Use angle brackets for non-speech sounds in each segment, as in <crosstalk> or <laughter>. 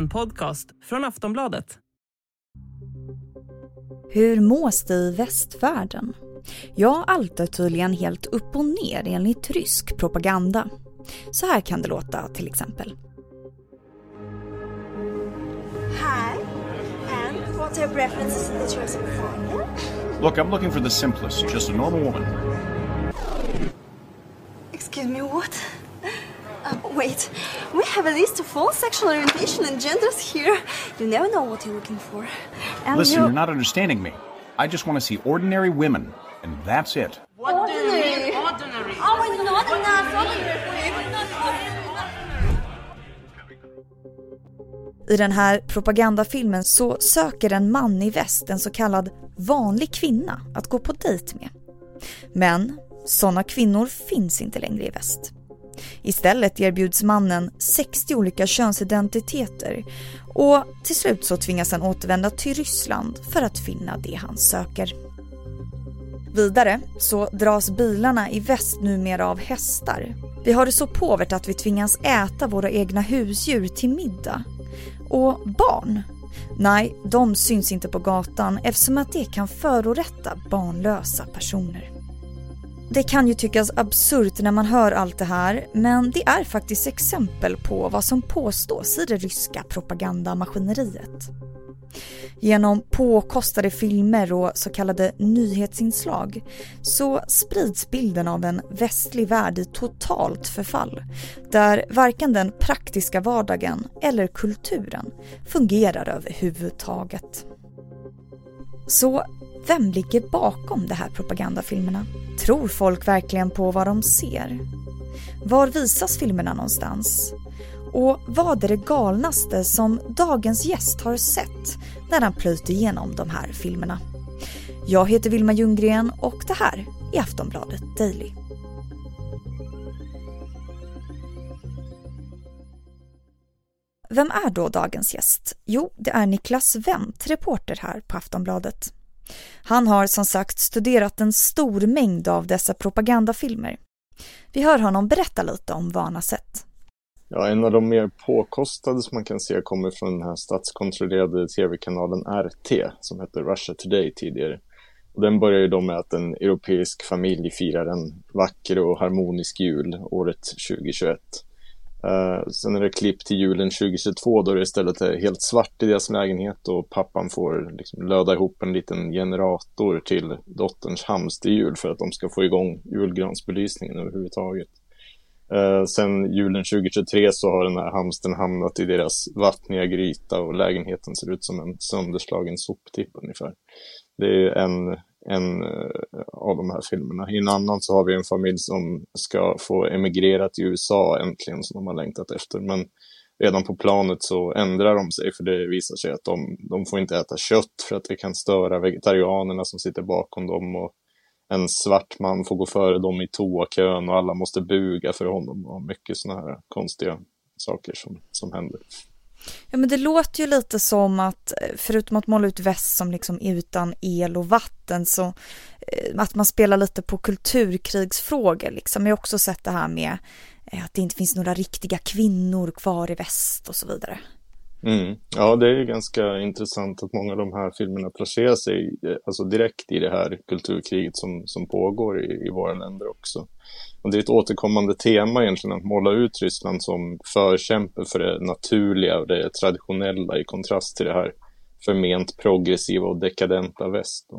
En podcast från Aftonbladet. Hur mås det i västvärlden? Ja, allt är tydligen helt upp och ner enligt rysk propaganda. Så här kan det låta till exempel. Hi, and what are your preferences in the choice of partner? Look, I'm looking for the simplest, just a normal woman. Excuse me, what? Uh, wait, we have a list of all sexual orientation and genders here. You never know what you're looking for. And Listen, you- you're not understanding me. I just want to see ordinary women, and that's it. ordinary. Ordinary. Oh, not enough. I den här propagandafilmen så söker en man i väst en så kallad vanlig kvinna att gå på dejt med. Men sådana kvinnor finns inte längre i väst. Istället erbjuds mannen 60 olika könsidentiteter och till slut så tvingas han återvända till Ryssland för att finna det han söker. Vidare så dras bilarna i väst numera av hästar. Vi har det så påvert att vi tvingas äta våra egna husdjur till middag. Och barn? Nej, de syns inte på gatan eftersom att det kan förorätta barnlösa personer. Det kan ju tyckas absurt när man hör allt det här, men det är faktiskt exempel på vad som påstås i det ryska propagandamaskineriet. Genom påkostade filmer och så kallade nyhetsinslag så sprids bilden av en västlig värld i totalt förfall där varken den praktiska vardagen eller kulturen fungerar överhuvudtaget. Så vem ligger bakom de här propagandafilmerna? Tror folk verkligen på vad de ser? Var visas filmerna någonstans? Och vad är det galnaste som dagens gäst har sett när han plöjt igenom de här filmerna? Jag heter Vilma Ljunggren och det här är Aftonbladet Daily. Vem är då dagens gäst? Jo, det är Niklas Wendt, reporter här på Aftonbladet. Han har som sagt studerat en stor mängd av dessa propagandafilmer. Vi hör honom berätta lite om vad han har sett. Ja, en av de mer påkostade som man kan se kommer från den här statskontrollerade tv-kanalen RT som hette Russia Today tidigare. Och den börjar ju då med att en europeisk familj firar en vacker och harmonisk jul året 2021. Uh, sen är det klipp till julen 2022 då det istället är helt svart i deras lägenhet och pappan får liksom löda ihop en liten generator till dotterns hamsterhjul för att de ska få igång julgransbelysningen överhuvudtaget. Uh, sen julen 2023 så har den här hamstern hamnat i deras vattniga gryta och lägenheten ser ut som en sönderslagen soptipp ungefär. Det är en, en eh, av de här filmerna. I en annan så har vi en familj som ska få emigrera till USA äntligen som de har längtat efter. Men redan på planet så ändrar de sig för det visar sig att de, de får inte äta kött för att det kan störa vegetarianerna som sitter bakom dem. Och en svart man får gå före dem i toakön och alla måste buga för honom och mycket sådana här konstiga saker som, som händer. Ja men det låter ju lite som att eh, förutom att måla ut väst som liksom är utan el och vatten så eh, att man spelar lite på kulturkrigsfrågor liksom. Jag har också sett det här med eh, att det inte finns några riktiga kvinnor kvar i väst och så vidare. Mm. Ja, det är ganska intressant att många av de här filmerna placerar sig eh, alltså direkt i det här kulturkriget som, som pågår i, i våra länder också. Och det är ett återkommande tema egentligen att måla ut Ryssland som förkämpe för det naturliga och det traditionella i kontrast till det här förment progressiva och dekadenta väst.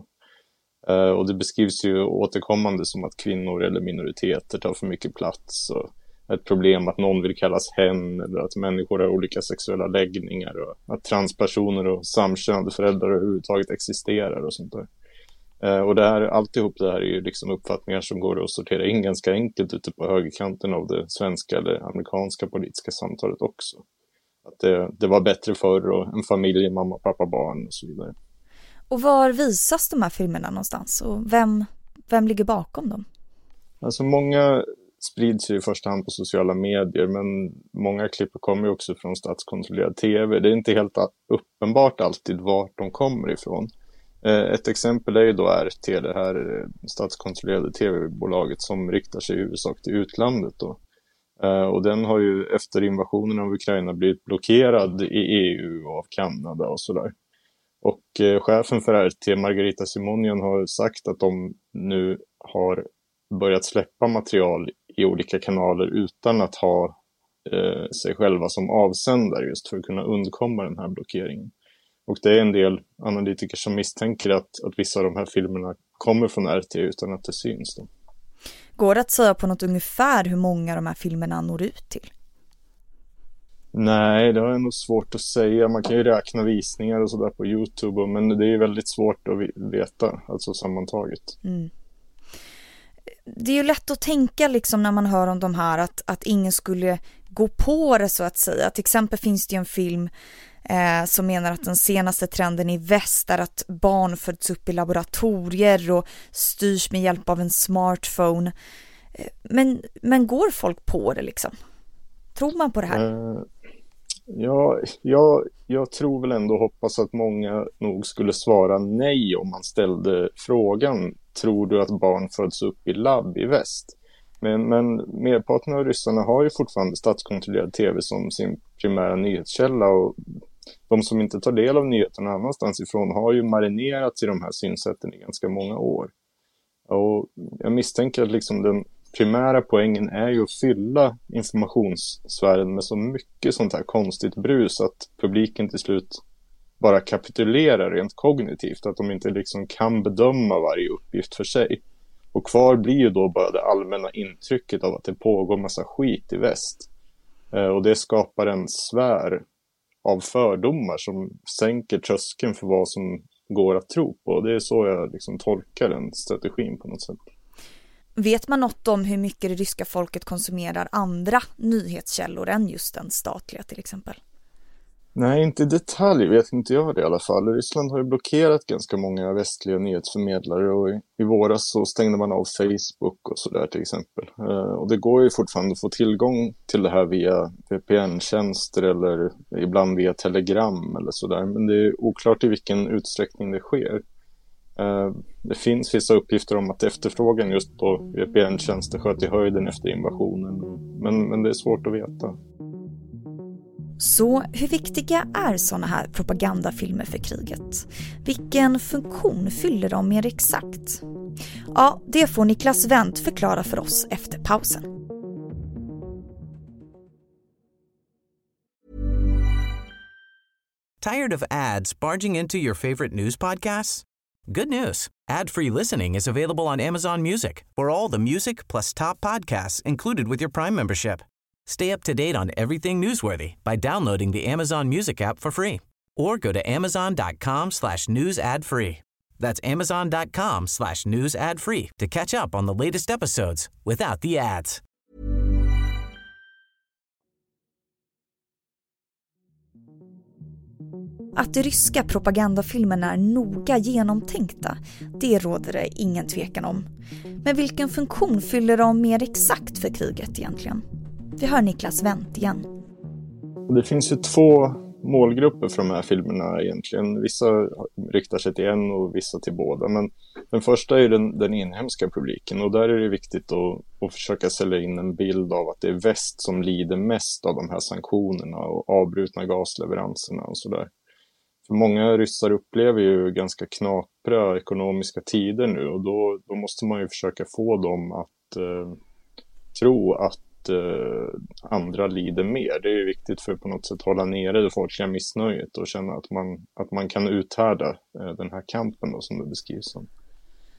Eh, och det beskrivs ju återkommande som att kvinnor eller minoriteter tar för mycket plats och ett problem att någon vill kallas hen eller att människor har olika sexuella läggningar och att transpersoner och samkönade föräldrar överhuvudtaget existerar och sånt där. Eh, och det här, alltihop det här är ju liksom uppfattningar som går att sortera in ganska enkelt ute på högerkanten av det svenska eller amerikanska politiska samtalet också. Att det, det var bättre förr och en familj, mamma, pappa, barn och så vidare. Och var visas de här filmerna någonstans och vem, vem ligger bakom dem? Alltså många sprids ju i första hand på sociala medier men många klipp kommer ju också från statskontrollerad tv. Det är inte helt uppenbart alltid vart de kommer ifrån. Eh, ett exempel är ju då RT, det här eh, statskontrollerade tv-bolaget som riktar sig i huvudsak till utlandet. Då. Eh, och den har ju efter invasionen av Ukraina blivit blockerad i EU och av Kanada och sådär. Och chefen för RT, Margarita Simonian, har sagt att de nu har börjat släppa material i olika kanaler utan att ha eh, sig själva som avsändare just för att kunna undkomma den här blockeringen. Och det är en del analytiker som misstänker att, att vissa av de här filmerna kommer från RT utan att det syns. Då. Går det att säga på något ungefär hur många de här filmerna når ut till? Nej, det är nog svårt att säga. Man kan ju räkna visningar och sådär på Youtube, men det är väldigt svårt att veta, alltså sammantaget. Mm. Det är ju lätt att tänka liksom när man hör om de här att, att ingen skulle gå på det så att säga. Till exempel finns det ju en film eh, som menar att den senaste trenden i väst är att barn föds upp i laboratorier och styrs med hjälp av en smartphone. Eh, men, men går folk på det liksom? Tror man på det här? Uh, ja, jag, jag tror väl ändå hoppas att många nog skulle svara nej om man ställde frågan. Tror du att barn föds upp i labb i väst? Men, men merparten av ryssarna har ju fortfarande statskontrollerad tv som sin primära nyhetskälla och de som inte tar del av nyheterna annanstans ifrån har ju marinerats i de här synsätten i ganska många år. Och jag misstänker att liksom den primära poängen är ju att fylla informationssfären med så mycket sånt här konstigt brus att publiken till slut bara kapitulerar rent kognitivt, att de inte liksom kan bedöma varje uppgift för sig. Och kvar blir ju då bara det allmänna intrycket av att det pågår massa skit i väst. Eh, och det skapar en sfär av fördomar som sänker tröskeln för vad som går att tro på. Det är så jag liksom tolkar den strategin på något sätt. Vet man något om hur mycket det ryska folket konsumerar andra nyhetskällor än just den statliga till exempel? Nej, inte i detalj vet inte jag det i alla fall. Ryssland har ju blockerat ganska många västliga nyhetsförmedlare och i, i våras så stängde man av Facebook och sådär till exempel. Eh, och det går ju fortfarande att få tillgång till det här via VPN-tjänster eller ibland via Telegram eller sådär. Men det är oklart i vilken utsträckning det sker. Eh, det finns vissa uppgifter om att efterfrågan just på VPN-tjänster sköt i höjden efter invasionen. Men, men det är svårt att veta. Så hur viktiga är sådana här propagandafilmer för kriget? Vilken funktion fyller de mer exakt? Ja, det får Niklas Wendt förklara för oss efter pausen. Tired of ads barging into your favorite news podcasts? Good news. Ad-free listening is available on Amazon Music for all the music plus top podcasts included with your Prime membership. Stay up to date on everything newsworthy by downloading the Amazon Music app for free or go to amazon.com slash news ad free. That's amazon.com slash news ad free to catch up on the latest episodes without the ads. Att de ryska propagandafilmerna är noga genomtänkta, det råder det ingen tvekan om. Men vilken funktion fyller de mer exakt för kriget egentligen? Vi hör Niklas Wendt igen. Det finns ju två målgrupper för de här filmerna egentligen. Vissa riktar sig till en och vissa till båda. Men den första är den, den inhemska publiken och där är det viktigt att, att försöka sälja in en bild av att det är väst som lider mest av de här sanktionerna och avbrutna gasleveranserna och sådär. För många ryssar upplever ju ganska knapra ekonomiska tider nu och då, då måste man ju försöka få dem att eh, tro att eh, andra lider mer. Det är viktigt för att på något sätt hålla nere det folkliga missnöjet och känna att man, att man kan uthärda eh, den här kampen då, som det beskrivs som.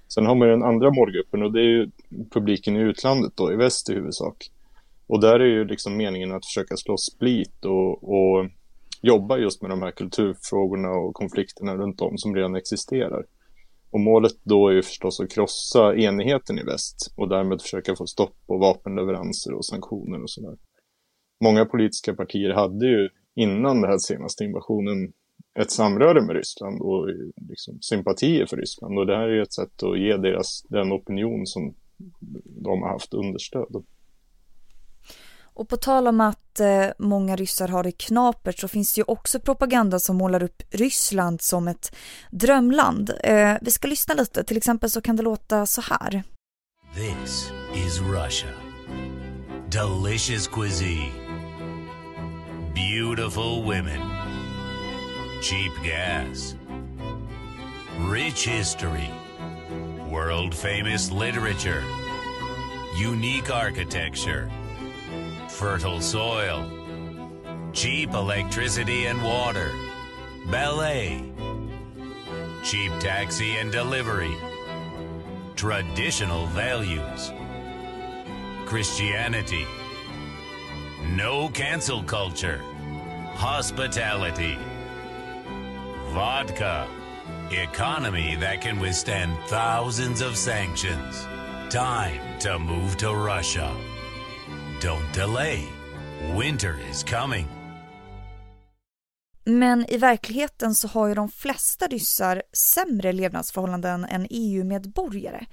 Sen har man den andra målgruppen och det är ju publiken i utlandet då, i väst i huvudsak. Och där är ju liksom meningen att försöka slå split och, och jobba just med de här kulturfrågorna och konflikterna runt om som redan existerar. Och målet då är ju förstås att krossa enigheten i väst och därmed försöka få stopp på vapenleveranser och sanktioner och sådär. Många politiska partier hade ju innan den här senaste invasionen ett samröre med Ryssland och liksom sympatier för Ryssland. Och det här är ju ett sätt att ge deras, den opinion som de har haft understöd. Och på tal om att att eh, många ryssar har det knapert så finns det ju också propaganda som målar upp Ryssland som ett drömland. Eh, vi ska lyssna lite, till exempel så kan det låta så här. This is Russia. delicious cuisine, beautiful women, cheap gas, rich history, world famous literature, unique architecture, fertile soil, cheap electricity and water, ballet, cheap taxi and delivery, traditional values, Christianity, no cancel culture, hospitality, vodka, economy that can withstand thousands of sanctions. Time to move to Russia. Don't delay. Winter is coming. Men i verkligheten så har ju de flesta ryssar sämre levnadsförhållanden än EU-medborgare.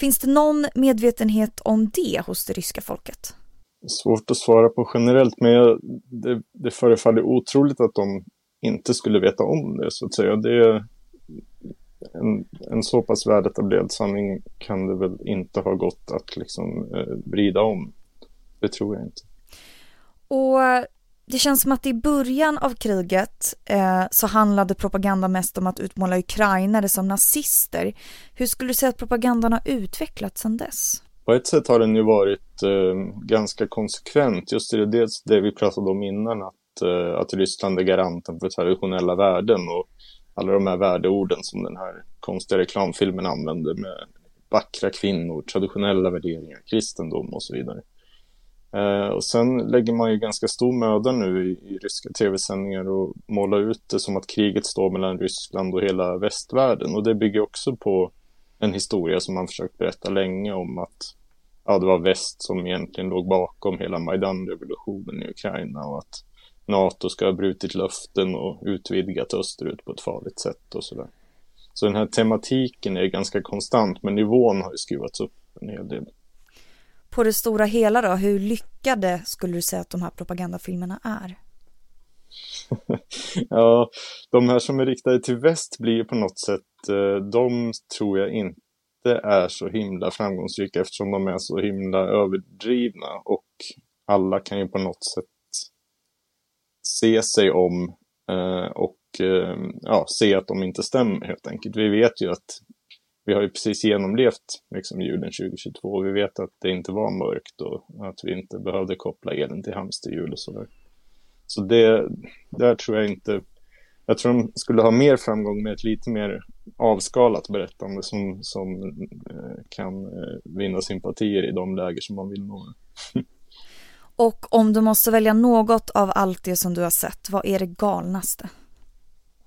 Finns det någon medvetenhet om det hos det ryska folket? Svårt att svara på generellt, men jag, det, det förefaller otroligt att de inte skulle veta om det, så att säga. Det är en, en så pass värdetablerad sanning kan det väl inte ha gått att liksom eh, vrida om. Det tror jag inte. Och det känns som att i början av kriget eh, så handlade propaganda mest om att utmåla ukrainare som nazister. Hur skulle du säga att propagandan har utvecklats sedan dess? På ett sätt har den ju varit eh, ganska konsekvent. Just det, dels det vi pratade om innan, att, eh, att Ryssland är garanten för traditionella värden och alla de här värdeorden som den här konstiga reklamfilmen använder med vackra kvinnor, traditionella värderingar, kristendom och så vidare. Eh, och sen lägger man ju ganska stor möda nu i, i ryska tv-sändningar och måla ut det som att kriget står mellan Ryssland och hela västvärlden. Och det bygger också på en historia som man försökt berätta länge om att ja, det var väst som egentligen låg bakom hela Majdan-revolutionen i Ukraina och att NATO ska ha brutit löften och utvidgat österut på ett farligt sätt och sådär. Så den här tematiken är ganska konstant, men nivån har ju skruvats upp en hel del på det stora hela då, hur lyckade skulle du säga att de här propagandafilmerna är? <laughs> ja, de här som är riktade till väst blir ju på något sätt, eh, de tror jag inte är så himla framgångsrika eftersom de är så himla överdrivna och alla kan ju på något sätt se sig om eh, och eh, ja, se att de inte stämmer helt enkelt. Vi vet ju att vi har ju precis genomlevt liksom, julen 2022. och Vi vet att det inte var mörkt och att vi inte behövde koppla elen till hamsterhjul och sådär. Så det, där tror jag inte... Jag tror de skulle ha mer framgång med ett lite mer avskalat berättande som, som eh, kan eh, vinna sympatier i de läger som man vill nå. <laughs> och om du måste välja något av allt det som du har sett, vad är det galnaste?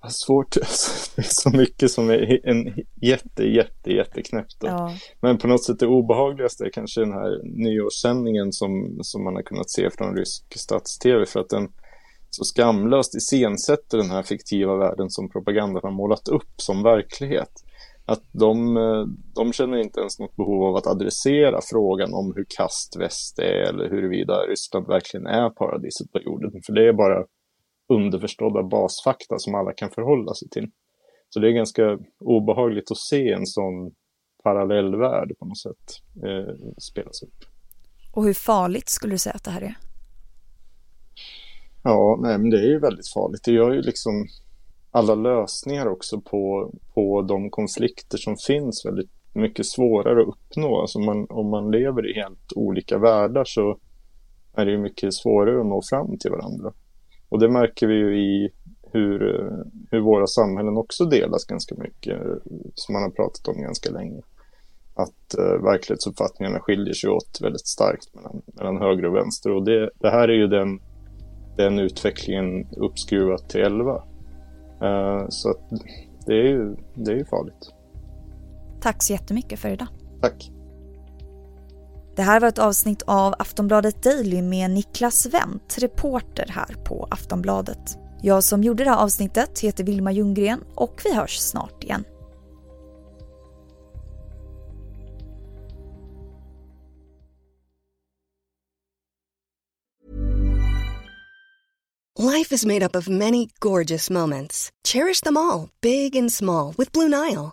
Svårt, <laughs> det är så mycket som är en jätte, jätte, jätteknäppt. Ja. Men på något sätt det obehagligaste är kanske den här nyårssändningen som, som man har kunnat se från rysk stats-tv för att den så skamlöst iscensätter den här fiktiva världen som propagandan har målat upp som verklighet. Att de, de känner inte ens något behov av att adressera frågan om hur kast väst är eller huruvida Ryssland verkligen är paradiset på jorden. För det är bara underförstådda basfakta som alla kan förhålla sig till. Så det är ganska obehagligt att se en sån parallellvärld på något sätt eh, spelas upp. Och hur farligt skulle du säga att det här är? Ja, nej, men det är ju väldigt farligt. Det gör ju liksom alla lösningar också på, på de konflikter som finns väldigt mycket svårare att uppnå. Alltså man, om man lever i helt olika världar så är det ju mycket svårare att nå fram till varandra. Och det märker vi ju i hur, hur våra samhällen också delas ganska mycket, som man har pratat om ganska länge. Att uh, verklighetsuppfattningarna skiljer sig åt väldigt starkt mellan, mellan höger och vänster. Och det, det här är ju den, den utvecklingen uppskruvat till 11. Uh, så att det är ju det är ju farligt. Tack så jättemycket för idag. Tack. Det här var ett avsnitt av Aftonbladet Daily med Niklas Wendt, reporter här på Aftonbladet. Jag som gjorde det här avsnittet heter Vilma Ljunggren och vi hörs snart igen. Life is made up of many gorgeous moments. Cherish them all, big and small, with Blue Nile.